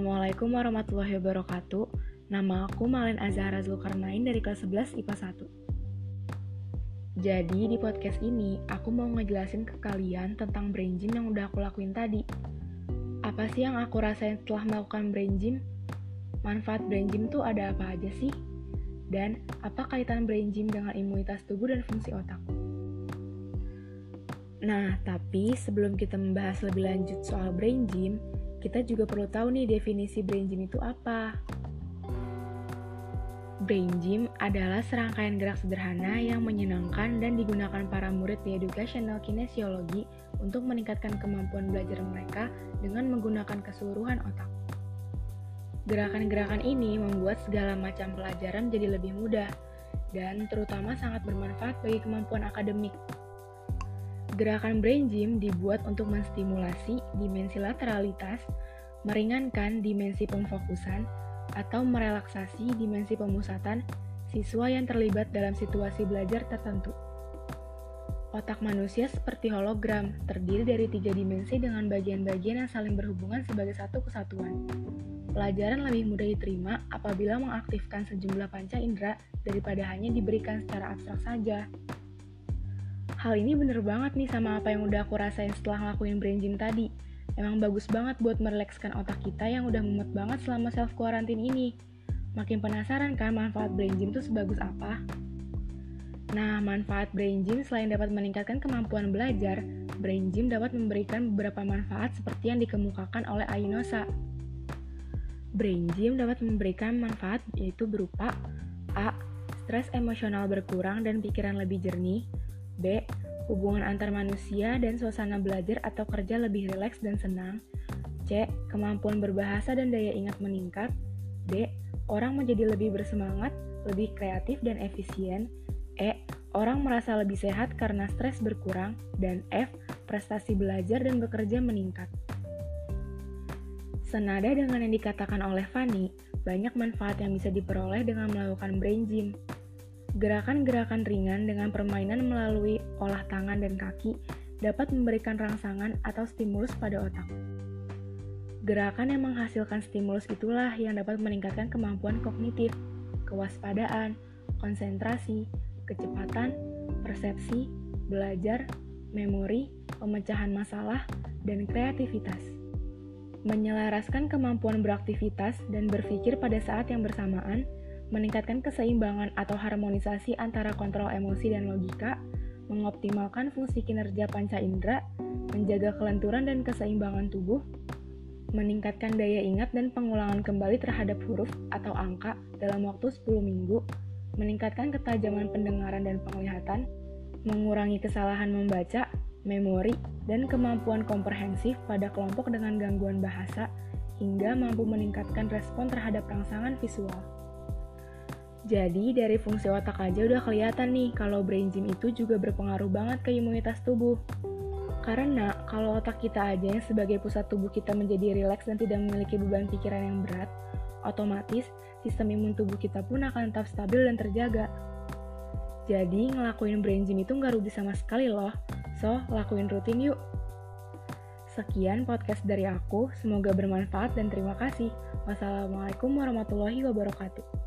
Assalamualaikum warahmatullahi wabarakatuh. Nama aku Malen Azhara Zulkarnain dari kelas 11 IPA 1. Jadi di podcast ini aku mau ngejelasin ke kalian tentang brain gym yang udah aku lakuin tadi. Apa sih yang aku rasain setelah melakukan brain gym? Manfaat brain gym tuh ada apa aja sih? Dan apa kaitan brain gym dengan imunitas tubuh dan fungsi otak? Nah, tapi sebelum kita membahas lebih lanjut soal brain gym, kita juga perlu tahu nih definisi brain gym itu apa. Brain gym adalah serangkaian gerak sederhana yang menyenangkan dan digunakan para murid di educational kinesiologi untuk meningkatkan kemampuan belajar mereka dengan menggunakan keseluruhan otak. Gerakan-gerakan ini membuat segala macam pelajaran jadi lebih mudah dan terutama sangat bermanfaat bagi kemampuan akademik. Gerakan brain gym dibuat untuk menstimulasi dimensi lateralitas, meringankan dimensi pemfokusan, atau merelaksasi dimensi pemusatan siswa yang terlibat dalam situasi belajar tertentu. Otak manusia seperti hologram, terdiri dari tiga dimensi dengan bagian-bagian yang saling berhubungan sebagai satu kesatuan. Pelajaran lebih mudah diterima apabila mengaktifkan sejumlah panca indera daripada hanya diberikan secara abstrak saja. Hal ini bener banget nih sama apa yang udah aku rasain setelah ngelakuin brain gym tadi. Emang bagus banget buat merelekskan otak kita yang udah mumet banget selama self quarantine ini. Makin penasaran kan manfaat brain gym tuh sebagus apa? Nah, manfaat brain gym selain dapat meningkatkan kemampuan belajar, brain gym dapat memberikan beberapa manfaat seperti yang dikemukakan oleh Ayunosa. Brain gym dapat memberikan manfaat yaitu berupa A. Stres emosional berkurang dan pikiran lebih jernih B. Hubungan antar manusia dan suasana belajar atau kerja lebih rileks dan senang. C. Kemampuan berbahasa dan daya ingat meningkat. D. Orang menjadi lebih bersemangat, lebih kreatif dan efisien. E. Orang merasa lebih sehat karena stres berkurang. Dan F. Prestasi belajar dan bekerja meningkat. Senada dengan yang dikatakan oleh Fanny, banyak manfaat yang bisa diperoleh dengan melakukan brain gym. Gerakan-gerakan ringan dengan permainan melalui olah tangan dan kaki dapat memberikan rangsangan atau stimulus pada otak. Gerakan yang menghasilkan stimulus itulah yang dapat meningkatkan kemampuan kognitif, kewaspadaan, konsentrasi, kecepatan, persepsi, belajar, memori, pemecahan masalah, dan kreativitas. Menyelaraskan kemampuan beraktivitas dan berpikir pada saat yang bersamaan – meningkatkan keseimbangan atau harmonisasi antara kontrol emosi dan logika, mengoptimalkan fungsi kinerja panca indera, menjaga kelenturan dan keseimbangan tubuh, meningkatkan daya ingat dan pengulangan kembali terhadap huruf atau angka dalam waktu 10 minggu, meningkatkan ketajaman pendengaran dan penglihatan, mengurangi kesalahan membaca, memori, dan kemampuan komprehensif pada kelompok dengan gangguan bahasa, hingga mampu meningkatkan respon terhadap rangsangan visual. Jadi dari fungsi otak aja udah kelihatan nih kalau brain gym itu juga berpengaruh banget ke imunitas tubuh. Karena kalau otak kita aja yang sebagai pusat tubuh kita menjadi rileks dan tidak memiliki beban pikiran yang berat, otomatis sistem imun tubuh kita pun akan tetap stabil dan terjaga. Jadi ngelakuin brain gym itu nggak rugi sama sekali loh, so lakuin rutin yuk. Sekian podcast dari aku, semoga bermanfaat dan terima kasih. Wassalamualaikum warahmatullahi wabarakatuh.